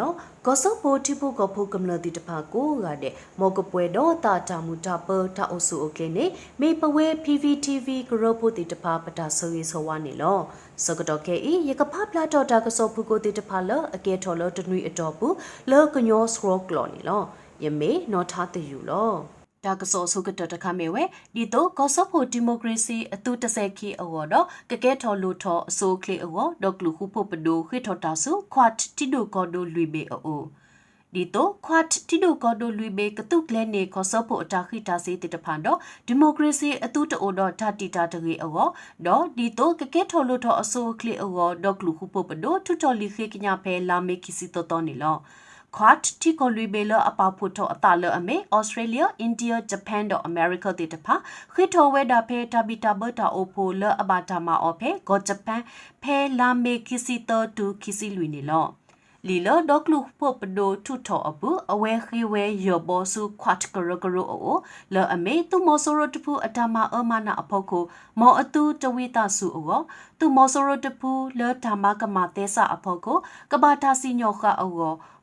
လဂောဆောပိုတိပုကဖုကမလတိတဖာကိုကတဲ့မောကပွဲတော့တာတာမူတာပတာအဆုအကလင်းနေမေပဝဲ PVTV ဂရုပုတိတဖာပတာဆွေဆောဝနေလစကတော့ကေဤယကဖပလာတော့တာကဆောဖုကိုတိတဖာလအကဲထော်လတနွေအတော်ဘူးလကညောစရောကလော်နေလယမေနော်ထားတယူလော ဒါကစောဆုကတတခမေဝဲဒီတော့ကောဆဖို့ဒီမိုကရေစီအတူတဆဲခီအဝတော့ကကဲထော်လူထော်အစိုးကလေအဝဒေါကလူခုဖို့ပဒိုခိထော်တာဆုခွတ်တီဒိုကောဒိုလူဘေအိုဒီတော့ခွတ်တီဒိုကောဒိုလူဘေကတုကလဲနေကောဆဖို့အတာခိတာစီတတဖန်တော့ဒီမိုကရေစီအတူတိုတော့ဓာတီတာတရေအဝတော့ဒီတော့ကကဲထော်လူထော်အစိုးကလေအဝဒေါကလူခုဖို့ပဒိုထူတော်လီခိကညာဖဲလာမေကီစီတော်တော်နေလော ခွတ်တီကိုလူဘေလအပဖုထောအတလအမေဩစတြေးလျအိန္ဒိယဂျပန်တော့အမေရိကတေတဖာခိထောဝဲဒါဖေတာဘီတာဘတာအိုဖိုလအဘတာမာအော်ဖေဂေါဂျပန်ဖဲလာမေခီစီတောတူခီစီလူနေလော လီလောဒေါကလူဖို့ပဒိုထုထောအပူအဝဲခိဝဲယောဘောစုခွတ်ကရကရအိုလောအမေသူမောဆိုရတဖူအတမအမနာအဖို့ကိုမောအတူတဝိတဆုအောသူမောဆိုရတဖူလောဓမ္မကမသေးစာအဖို့ကိုကဘာတာစီညောခအော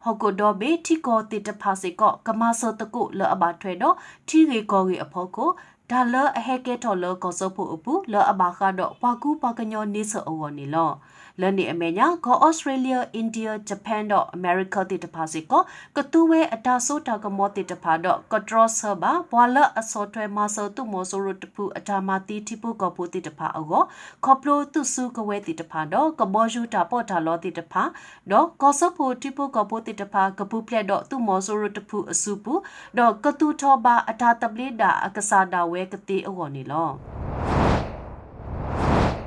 ဟောကိုဒေါ်ဘေတီကိုတိတဖာစေကောကမဆောတကုလောအဘထွေတော့ထီရီကောရီအဖို့ကိုဒါလအဟဲကဲထော်လောကောဆောဖို့အပူလောအဘခါတော့ပွားကူပွားကညောနေဆောအဝနေလော လန်ဒီအမေညာကောဩစတြေးလျအိန္ဒိယဂျပန်တော့အမေရိကတိတဖာစီကောကတူဝဲအတာဆိုတာကမောတိတဖာတော့ကထရောဆဘာဘွာလအစောထွဲမဆောတုမောဆိုရတဖူအတာမာတီတိပုကပူတိတဖာအောခေါပလိုတုစုကဝဲတိတဖာတော့ကဘောယူတာပေါ်တာလောတိတဖာတော့ကောဆဖိုတိပုကပူတိတဖာကပူပလက်တော့တုမောဆိုရတဖူအစုပူတော့ကတူထောဘာအတာတပလိဒါအကစားတာဝဲကတိအောနေလော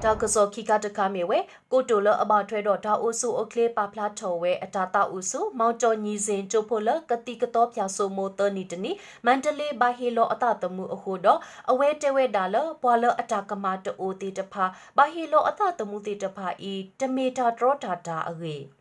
တာကစောခိကတကမေဝဲကိုတိုလအဘထွဲတော့ဒါအိုဆူအကလေးပါဖလားထော်ဝဲအတာတာဥဆူမောင်ကျော်ညီစဉ်ကျိုဖိုလကတိကတော်ပြဆိုမိုတနီတနီမန္တလေးဘာဟီလောအတတမှုအခုတော့အဝဲတဲဝဲဒါလဘွာလအတာကမာတိုတီတဖာဘာဟီလောအတတမှုတီတဖာဤတမီတာဒရောတာတာအဝေး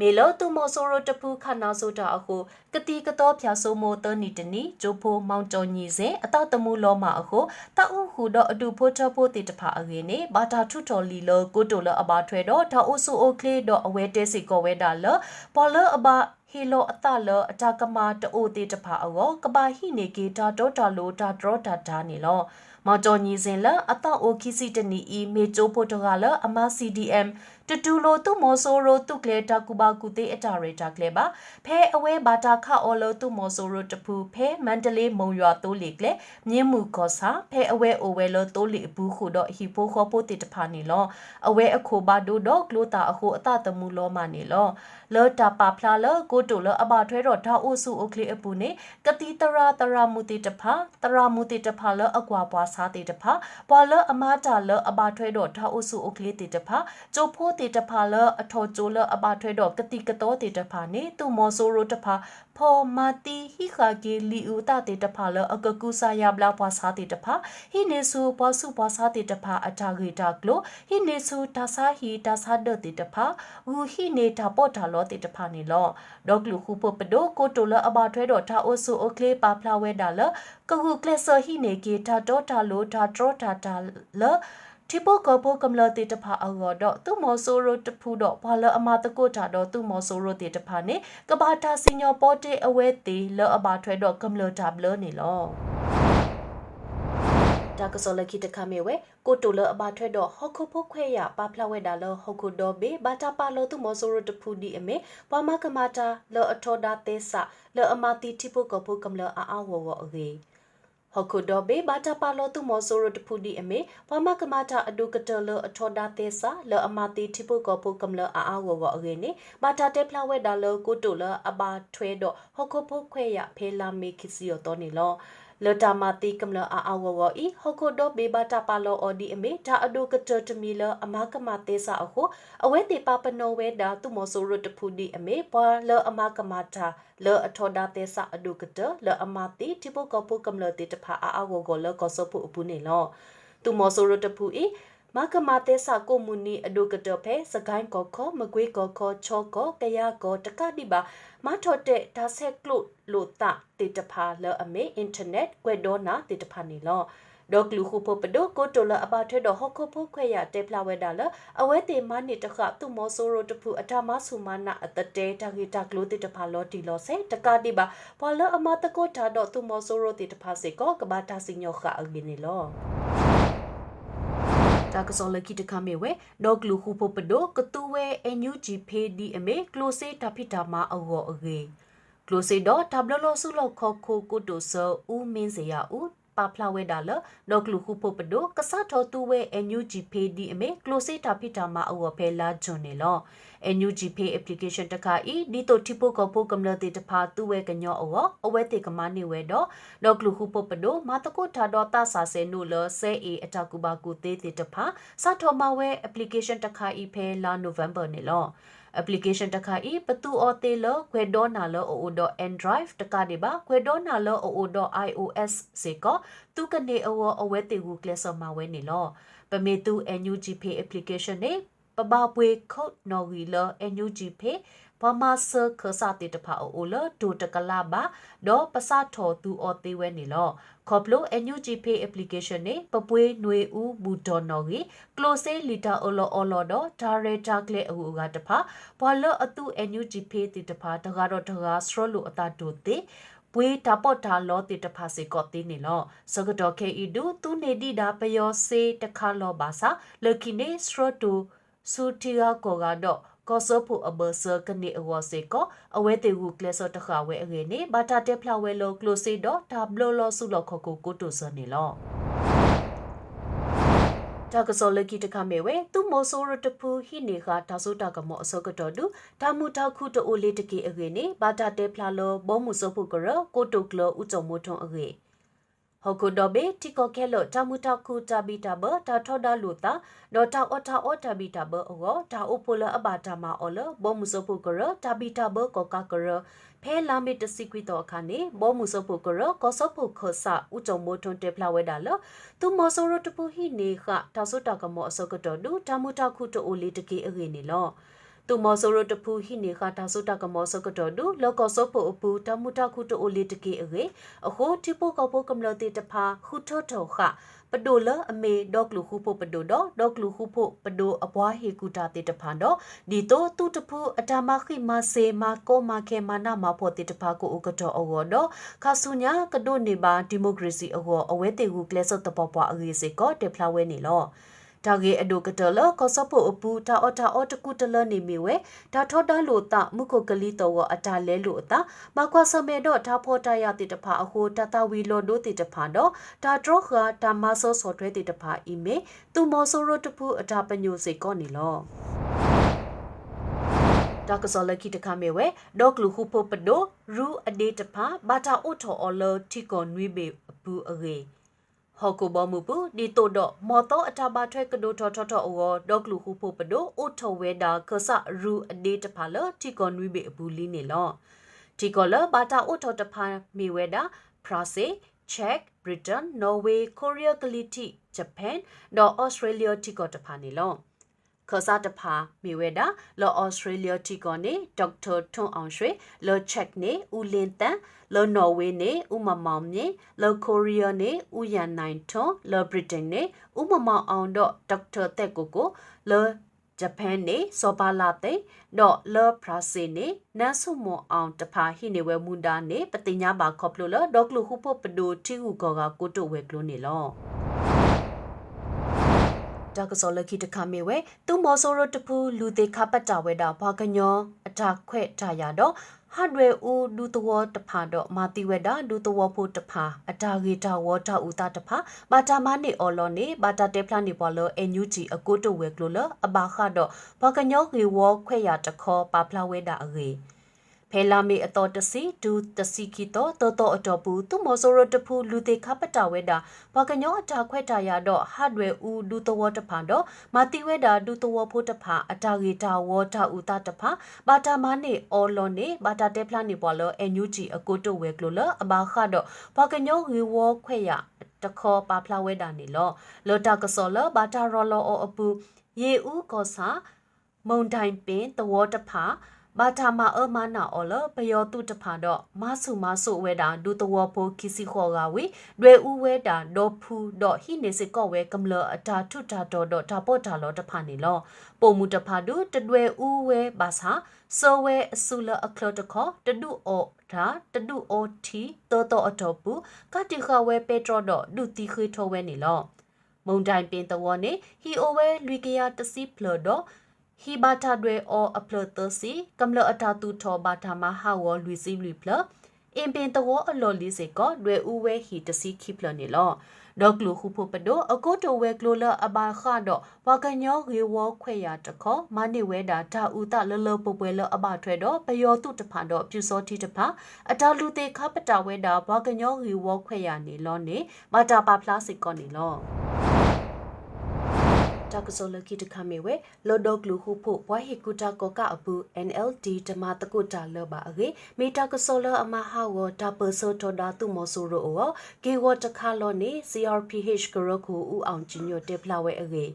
မေလောတူမောဆိုရတပူခနာဆိုတာအခုကတိကတော့ဖြာဆိုမိုတနီတနီဂျိုဖိုမောင်ကျော်ညီစဉ်အတတမှုလောမအခုတအုဟုတော့အတူဖို့ချဖို့တေတဖာအရင်နေဘာတာထုတော်လီလောကိုတိုလအဘာထွဲတော့ဒါအိုဆူအိုကလေးတော့အဝဲတဲစီကောဝဲတာလပေါ်လအဘာဟီလိုအတလအတာကမာတိုတေတဖာအောကဘာဟိနေကေတာတော့တာလိုတာဒရောတာဒါနေလောမော်တော်ညီစဉ်လအတောက်အိုခီစီတနီအီမေချိုဖိုတိုကလအမ CDM တတူလိုသူမောဆိုရိုတုကလေတာကူဘာကူတေအတာရေတာကလေပါဖဲအဝဲဘာတာခအော်လိုသူမောဆိုရိုတပူဖဲမန္တလေးမုံရွာတိုးလေကလေမြင်းမှုခောစာဖဲအဝဲအိုဝဲလိုတိုးလေဘူးခုတော့ဟီဖိုခောပိုတေတဖာနေလောအဝဲအခိုဘာဒိုတော့ကလိုတာအခုအတတမှုလောမနေလောလောတာပါဖလာလောကိုတိုလောအဘထွဲတော့ဒါအိုစုအိုကလေအပူနေကတိတရာတရာမူတေတဖာတရာမူတေတဖာလောအကွာပွားစားတေတဖာပွာလောအမတာလောအဘထွဲတော့ဒါအိုစုအိုကလေတေတဖာကျိုးဖိုးတေတဖာလအထောကျိုလအပထွဲတော့ကတိကတော်တေတဖာနေသူမောဆိုရိုတဖာ ဖော်မာတီဟိခါကေလီဦးတာတေတဖာလအကကူဆာယဘလာပွားစားတေတဖာဟိနေဆူပွားစုပွားစားတေတဖာအတာဂေတာကလိုဟိနေဆူတာဆာဟီတာဆာဒတေတဖာဝူဟိနေတာပေါ်တာလောတေတဖာနေလောဒေါကလူခုပပဒိုကိုတိုလအပထွဲတော့တာအိုဆူအိုကလေပါဖလာဝဲတာလကခုကလဆာဟိနေကေတာတော့တာလိုတာဒရောတာတာလတိပိုကပိုကမလတိတဖာအောတော့သူမောဆိုရိုတဖူတော့ဘာလအမတကုတာတော့သူမောဆိုရိုတိတဖာနေကဘာတာစညောပေါ်တေအဝဲတေလောအဘာထွဲတော့ကမလတာဘလနေလောတာကစောလခိတခမေဝဲကိုတိုလအဘာထွဲတော့ဟော့ခုဖို့ခွဲရပါဖလဝဲတာလောဟော့ခုတော့ဘေဘာတာပါလောသူမောဆိုရတဖူဒီအမေပမကမာတာလောအထောဒါသေးစလောအမတီတိပုကပုကမလအာအဝဝအဂေ ဟခုဒဘေဘာတာပါလောတုမောဆိုရတဖူဒီအမေပမကမတာအဒုကတလအထောဒါသေစာလအမတိတိပုကပုကမလအာအာဝဝအရေနေဘာတာတေဖလာဝဲဒါလကိုတိုလအဘာထွဲတော့ဟခုဖုခွဲရဖေလာမေခစီယောတော်နေလော လတာမတိကမလအာအဝဝဤဟခုဒဘေဘတာပါလောအော်ဒီအမေဒါအဒုကတတမီလအမကမသေးစာအခုအဝဲတေပါပနောဝဲဒါသူမောဆိုရတဖူဒီအမေပွာလအမကမတာလောအထောဒါသေးစာအဒုကတလောအမတိတိပုကပုကမလတေတဖာအာအဝကိုလောကောဆပုအပူနေလောသူမောဆိုရတဖူဤ မကမတဲ့စာကိုမူနီအဒုကတဖဲစကိုင်းကောခောမကွေးကောခောချောကောကရကောတကတိပါမထော့တဲ့ဒါဆက်ကလုလို့တတေတဖာလောအမေအင်တာနက်ကွဲဒေါနာတေတဖာနေလောဒေါကလူခုဖို့ပဒိုကိုတိုလအပါထွဲတော့ဟခုဖို့ခွဲရတေဖလာဝဲဒါလအဝဲတေမနိတခသူမောဆိုရိုတဖူအထမဆုမနာအတတေတဂီတကလိုတိတဖာလောတီလောစေတကတိပါဘလအမတကိုတာတော့သူမောဆိုရိုတိတဖာစေကောကဘာတာစညောခအဂိနေလော တာကစောလကိတခမေဝဲဒေါကလူခုဖို့ပဒိုကတူဝဲအန်ယူဂျီဖေဒီအမေကလိုစေတဖိတာမအောအဂေကလိုစေတော့တဘလလောဆုလောက်ခေါခိုကိုတိုဆောဦးမင်းစရာဦး ပါဖလာဝဲဒါလလောကလူခုဖို့ပဒိုကဆတ်တော်သူဝဲအန်ယူဂျီဖေဒီအမေကလိုစေတာဖိတာမအောဖဲလာဂျွန်နေလော NUG Pay application တခါဤဒီတိုတိပိုကပိုကမ္လတေတဖာသူဝဲကညောအောအဝဲတေကမနေဝဲတော့လောကလူခုပပဒိုမာတကုထာတော့တဆာဆေနုလဆဲအေအတကူပါကူတေတေတဖာစထောမဝဲ application တခါဤဖဲလာ November နေလော application တခါဤပတူအော်တေလခွဲဒေါနာလော oo.android တခါဒီပါခွဲဒေါနာလော oo.ios စေကသူကနေအောအဝဲတေကူကလဆမဝဲနေလောပမေတူ NUG Pay application နေပပပွေခုတ်နော်ဝီလအန်ယူဂျီဖေ ပမာဆာခစာတေတဖာအိုလဒိုတကလာဘာဒေါ်ပစထောတူအော်သေးဝဲနေလောခေါပလိုအန်ယူဂျီဖေ application နေပပွေးຫນွေဦးဘူဒေါ်နော်ကြီးကလိုဆေလီတာအိုလောအော်လောဒေါ်ဒါရတာကလေအဟူကတဖာဘောလအတူအန်ယူဂျီဖေတေတဖာတကားတော့တကားစထရလိုအတာတိုတေပွေးတာပေါ့တာလောတေတဖာစေကော့တင်းနေလောစကတော့ခေအီဒူသူနေဒီဒါပယောစေတခါလောပါစာလခိနေစထရတူစူတီယာကိုကတော့ ကောဆဖူအဘဆာကနေအဝစေကအဝဲတေဟုကလဆတခါဝဲအငေနေဘာတာတက်ဖလာဝဲလောကလိုစီတော့ဒါဘလောလောဆုလောခကိုကိုတိုစနေလောတာကစောလကီတခမေဝဲသူမောဆိုရတဖူဟိနေခါဒါဆုတာကမောအစောကတော်တူဒါမူတာခုတိုလေးတကေအငေနေဘာတာတက်ဖလာလောဘောမှုစောဖုကရကိုတိုကလောဥကြုံမိုထုံအငေ ဟောကုဒဘေတီကိုကဲလို့တမူတခုတဘီတဘတာထောဒလူတာဒေါ်တာအော်တာအော်တဘီတဘအောတာအိုပိုလအဘာတာမအော်လဘောမှုစဖုကရတဘီတဘကောကကရဖဲလာမီတစီကွီတော့ခါနေဘောမှုစဖုကရကောစဖုခဆာဥကြုံမိုထွန်တေဖလာဝဲတာလသူမောဆိုရတပူဟိနေခတာဆုတာကမောအစကတော်ဒူတမူတခုတိုအိုလေးတကေအငေနေလော တူမောဆိုရတဖူဟိနေခတာဆုတကမောစကတော်ဒူလောကဆောဖို့အပူတမူတခုတိုလီတကေအရေအဟိုတိပိုကပိုကမလတိတဖာခုထောထောခပဒိုလအမေဒေါကလူခုဖို့ပဒိုတော့ဒေါကလူခုဖို့ပဒိုအပွားဟေကူတာတေတဖာတော့ဒီတော့သူတဖူအတမခိမဆေမကောမခေမနာမဖို့တေတဖာကိုဥကတော့အောတော့ခါဆုညာကဒိုနေပါဒီမိုကရေစီအောအဝဲတေကူကလဆော့တပေါ်ပွားအရေးစေကောတေဖလာဝဲနေလော တာဂေအဒိုကတလကောစဖို့အပူတာအတာအတကုတလနေမီဝဲဒါထောတာလို့တမုခုကလီတော့အတာလဲလို့အတာမကွာစမဲတော့ဒါဖောတာရတိတဖာအဟိုတတဝီလောဒိုတိတဖာတော့ဒါဒရောခဒါမဆောဆော့ထွဲတိတဖာအီမေသူမောဆိုရတပူအတာပညိုစေကောနေလောဒါကစောလကီတခမေဝဲဒေါကလူခုပပဒိုရူအဒေတဖာဘာတာအိုထောအော်လောတီကွန်နွေဘေဘူးအဂေ ဟောကိုဘမှုပူဒီတိုဒမောတောအထဘာထွဲကဒိုထောထောထောအောဒေါကလူခုဖို့ပဒိုအိုထောဝဲဒါခဆရူအဒေတဖာလတီကွန်ဝီဘေအဘူးလီနေလောတီကောလဘာတာအိုထောတဖာမီဝဲဒါဖရာစေချက်ဘရစ်တန်နော်ဝေးကိုရီးယားကလီတီဂျပန်ဒေါ်ဩစတြေးလျတီကောတဖာနေလော ခစားတဖာမြေဝဲတာလော်ဩစတြေးလျတီကောနေဒေါက်တာထွန်းအောင်ရွှေလော်ချက်နေဦးလင်းတန်လော်နော်ဝေးနေဦးမမောင်မြေလော်ကိုရီးယားနေဦးရန်နိုင်ထွန်းလော်ဗြိတိန်နေဦးမမောင်အောင်တော့ဒေါက်တာတက်ကိုကိုလော်ဂျပန်နေစောပါလာတဲ့တော့လော်ဖရာစီနေနန်းဆုမောအောင်တဖာဟိနေဝဲမွန်ဒါနေပတိညာပါခေါပလိုလော်ဒေါကလူဟုဖို့ပဒိုတီဟုကောကကိုတိုဝဲကလိုနေလော ဒါကစောလခိတခမေဝဲသူမောဆိုရတပူလူသေးခပတ်တာဝဲတာဘာကညောအတာခွဲ့တာရတော့ဟတ်ဝဲဦးဒူတဝတဖာတော့မာတိဝဲတာဒူတဝဖို့တဖာအတာဂေတာဝတာဦးတာတဖာဘာတာမနေအော်လောနေဘာတာတေဖလာနေပေါ်လောအန်ယူဂျီအကိုတဝဲကလိုလအဘာခတော့ဘာကညောဂေဝခွဲ့ရတခေါ်ပါဖလာဝဲတာအဂေ ဖဲလာမေအတော်တစီဒူတစီကီတော့တော်တော်အတော်ဘူးသူမောဆိုရတဖူလူတေခပတာဝဲတာဘာကညောအတာခွဲတာရတော့ဟတ်ဝဲဦးဒူတဝတဖာတော့မာတိဝဲတာဒူတဝဖို့တဖာအတာဂေတာဝတာဦးတာတဖာဘာတာမနေအော်လော်နေဘာတာတေဖလာနေပေါ်လောအန်ယူဂျီအကိုတိုဝဲကလိုလအဘာခတော့ဘာကညောဝေဝခွဲရတခေါ်ပါဖလာဝဲတာနေလောလောတာကစောလဘာတာရော်လောအပူရေဦးကောစာမုန်တိုင်ပင်တဝတဖာ ဘာသာမအမနာအော်လပယောတုတဖာတော့မဆုမဆုဝဲတာဒုတဝဖိုခီစီခေါ်ကဝေဒွေဥဝဲတာဒေါ်ဖူတော့ဟိနေစကော့ဝဲကမလအတာထုတာတော့တော့ဒါပေါ်တာလောတဖာနေလောပုံမှုတဖာဒုတဒွေဥဝဲဘာသာစောဝဲအစုလအခလတခေါ်တဒုအောဒါတဒုအောတီတောတောအတော်ပူကတိခဝဲပေထရောတော့ဒုတိခွေထောဝဲနေလောမုန်တိုင်ပင်တဝနေဟီအိုဝဲလွီကရတစီဖလတော့ ဟီဘာတာတွေအောအပလတစီကမ္လအတာတူထောဘာတာမဟာဝလူစီလူပလအင်ပင်တဝအလော်လီစေကောတွေဥဝဲဟီတစီခိပလနေလောဒေါကလူခုဖို့ပဒိုအကုတိုဝဲကလိုလအဘာခါတော့ဝါကညောရေဝခွေရတခေါမနိဝဲတာဒါဥတလလပပွဲလအဘထွဲတော့ပယောတုတဖန်တော့ပြူစောတိတဖာအတာလူသေးခပတာဝဲတာဝါကညောရေဝခွေရနေလောနေမတာပါဖလားစစ်ကောနေလော တာကဆိုလကီတခမေဝဲလော်ဒိုကလူဟုဖို့ဘွားဟီကူတာကောကအပူ NLD တမတကုတာလောပါအေမီတာကဆိုလအမဟာဝတာပဆိုထောဒါသူမောဆိုရိုအောကေဝတခါလောနေ CRPH ကရခုဦးအောင်ကျညိုတေဖလာဝဲအေ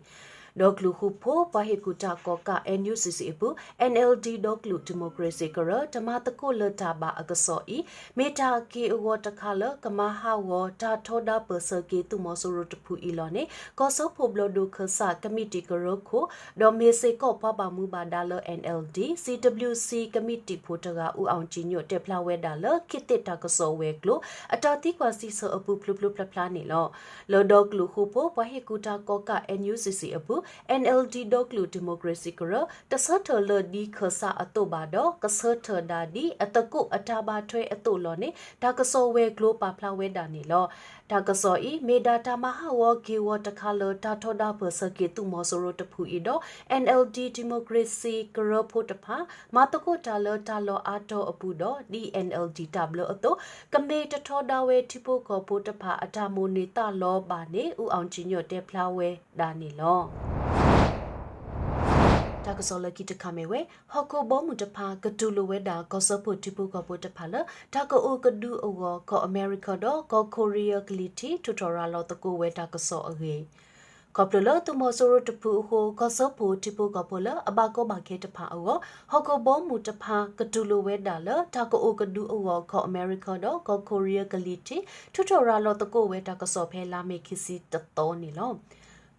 ဒေါကလူခုဖိုပဟေကူတာကောက NUCC ပူ NLD ဒေါကလူဒီမိုကရေစီကရတမတကုလတာဘာအကစောဤမေတာကေဝတခါလကမဟာဝတာထောဒပစကေတုမဆိုရတဖူဤလောနေကောဆောဖိုဘလဒုခဆာကမတီကရခုဒေါ်မေစေကောပပမှုပါဒါလ NLD CWC ကမတီဖိုတကဥအောင်ကြီးညွတ်တက်ဖလာဝဲဒါလခိတတကစောဝဲကလိုအတာတိကွာစီဆောအပူဖလူဖလူဖလဖလာနေလောလောဒေါကလူခုဖိုပဟေကူတာကောက NUCC အပူ NLD ဒိုကလူဒီမိုကရေစီကရတဆထလဒီခဆာအတုဘာတော့ကဆထဒါဒီအတကုအတာဘာထွဲအတုလောနေဒါကစောဝဲဂလိုပါဖလာဝဲဒါနေလောဒါကစောဤမေဒါတာမဟာဝဂီဝတခါလတာထောဒါပစကေတူမောဆိုရတဖူဤတော့ NLD Democracy ကရဖို့တဖာမတကုတာလတာလောအာတော့အပူတော့ DNLD တဘလအတော့ကမေတထောဒါဝဲတိဖို့ကဖို့တဖာအတာမိုနေတာလောပါနေဥအောင်ချင်းညွတ်တဲ့ဖလာဝဲဒါနေလော တာကစောလကီတခမေဝဲဟော်ကိုဘောမှုတဖာကတူလိုဝဲတာကောဆဖို့တိပုကပိုတဖာလတာကအိုကဒူအောကောအမေရိကတော့ကောကိုရီးယားကလီတီတူတော်ရာလောတကိုဝဲတာကစောအဂေကောပလလတမဆိုရတပူဟိုကောဆပူတိပုကပလအဘကောဘခေတဖာအောဟောကောဘောမှုတဖာကတူလိုဝဲတာလတာကအိုကဒူအောကောအမေရိကတော့ကောကိုရီးယားကလီတီတူတော်ရာလောတကိုဝဲတာကစောဖဲလာမေခီစီတတော်နေလော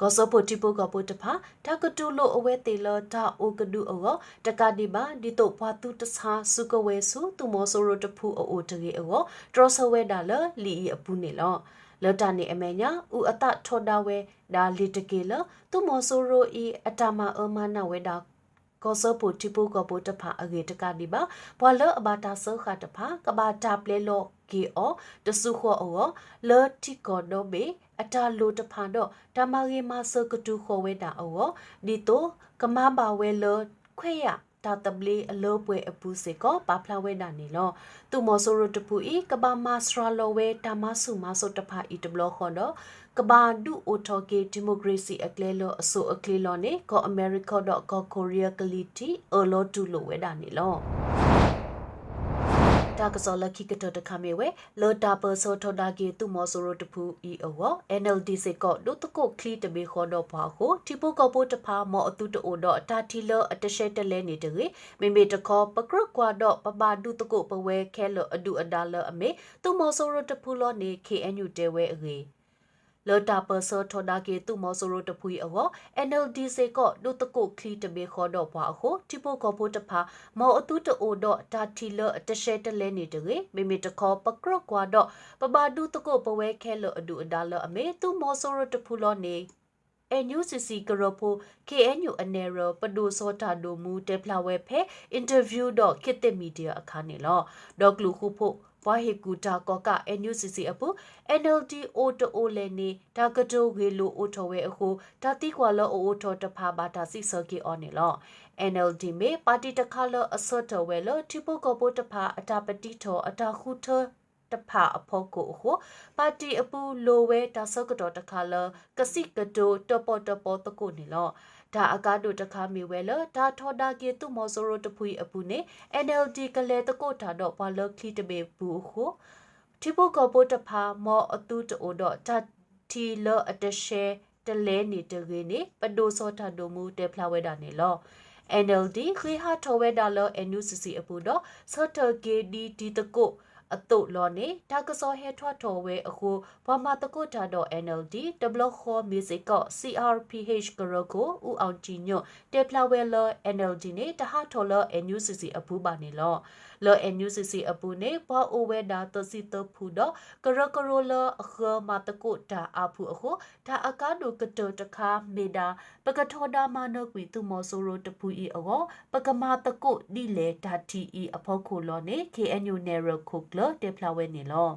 ကောစပိုတိပိုကပိုတဖာတကတူလိုအဝဲတေလတာအိုကဒူအောတကဒီဘာဒီတိုဖွာတူတဆာစုကဝဲစုသူမောဆိုရတဖူအိုတကေအောဒရဆဝဲဒါလလီအပူနေလောလတာနေအမေညာဥအတထောဒါဝဲဒါလီတကေလသူမောဆိုရိုဤအတမအမနာဝဲဒါ ကောစပိုတိပိုကပိုတဖာအဂေတကဒီဘာဘွာလအဘာတာဆောခတဖာကဘာတာပလေလောဂေအောတဆုခောအောလောတိကောဒိုဘေအတာလိုတဖန်တော့ဓမ္မရေမဆကတူခေါ်ဝဲတာအောဒီတိုကမဘာဝဲလောခွဲရ တာတပလီအလောပွဲအပူစေကောပါဖလာဝဲတာနေလောသူမောဆိုရတပူဤကဘာမစရာလောဝဲတာမဆုမဆုတဖာဤတဘလခေါ်တော့ကဘာဒူအိုတိုကေဒီမိုကရေစီအကလဲလောအဆိုအကလဲလောနေကောအမေရိကတော့ကောကိုရီးယားကလီတီအလောတူလိုဝဲတာနေလော တာကစောလခိကတတခမေဝဲလောတာပစောထောဒါကေတုမောဆိုရတဖူအီအော NLD စေကောဒုတကုခလီတဘေခောတော့ပါကိုတီပုကပိုတဖာမောအတုတိုတော့အတာတီလအတရှဲတလဲနေတရေမေမေတခောပကရကွာတော့ပပဒုတကုပဝဲခဲလအဒုအဒါလအမေတုမောဆိုရတဖူလောနေ KNU တဲဝဲအေ လော်တာပဆောထော်ဒါကေတုမောဆိုရိုတဖွီအော NLD စေကောဒုတကုခလီတဘေခောတော့ဘွာအခုတိပိုကောဖို့တဖာမောအတုတိုတော့တာတီလတရှဲတလဲနေတရေမိမိတခောပကရကွာတော့ပပဒုတကုပဝဲခဲလောအဒူအဒါလအမေတုမောဆိုရိုတဖူလောနေ NUCC ကရဖို KNU အနေရပဒိုစောတာဒိုမူတေဖလာဝဲဖဲအင်တာဗျူးတော့ခိတမီဒီယာအခါနေလောဒေါကလူခုဖို့ ဘွားဟေကူတာကောက NUCC အပူ NLD အိုတိုလဲနေဒါကတိုဝေလိုအိုတိုဝဲအခုဒါတိကွာလောအိုတိုတဖာဘာတာစီဆော်ကီအော်နေလော NLD မေပါတီတခါလောအစောတော်ဝဲလောတိပိုကောပိုတဖာအတာပတိထောအတာခုထတဖာအဖို့ကိုဟိုပါတီအပူလိုဝဲဒါဆော့ကတော်တခါလကစိကတိုတပေါ်တပေါ်တကုနေလော ဒါအကားတို့တခါမီဝဲလဒါထော်ဒါကေတုမောဆိုရိုတဖွီအပူနေ NLD ကလေးတကုတာတော့ဘာလခလီတဘေဘူးခုတိပုကပိုတဖာမောအတူတိုတော့တတီလအတရှဲတလဲနေတကေနေပဒိုစောထဒိုမူတေဖလာဝဲတာနေလော NLD ခွေဟာထောဝဲဒါလ NUCC အပူတော့စထဂေဒီဒီတကု အတုလောနေတာကစောဟဲထွားတော်ဝဲအခုဘာမတကုတာတော့ NLD တဘလခေါ်မီဇစ်က CRPH ကရကိုဦးအောင်ကြည်ညွတ်တေဖလာဝဲလ NLD နေတဟာထော်လ NUCC အပူပါနေလောလော NUCC အပူနေဘာအိုဝဲဒါတစီတဖူတော့ကရကရိုလအခမတကုတာအဖူအခုဒါအကားဒုကတတခါမေဒါပကထောဒါမနကွီသူမောဆိုရိုတပူဤအောပကမာတကုဒီလေဒါတီဤအဖို့ခုလောနေ KNU Narrow Cook လတေဖလာဝဲနေလော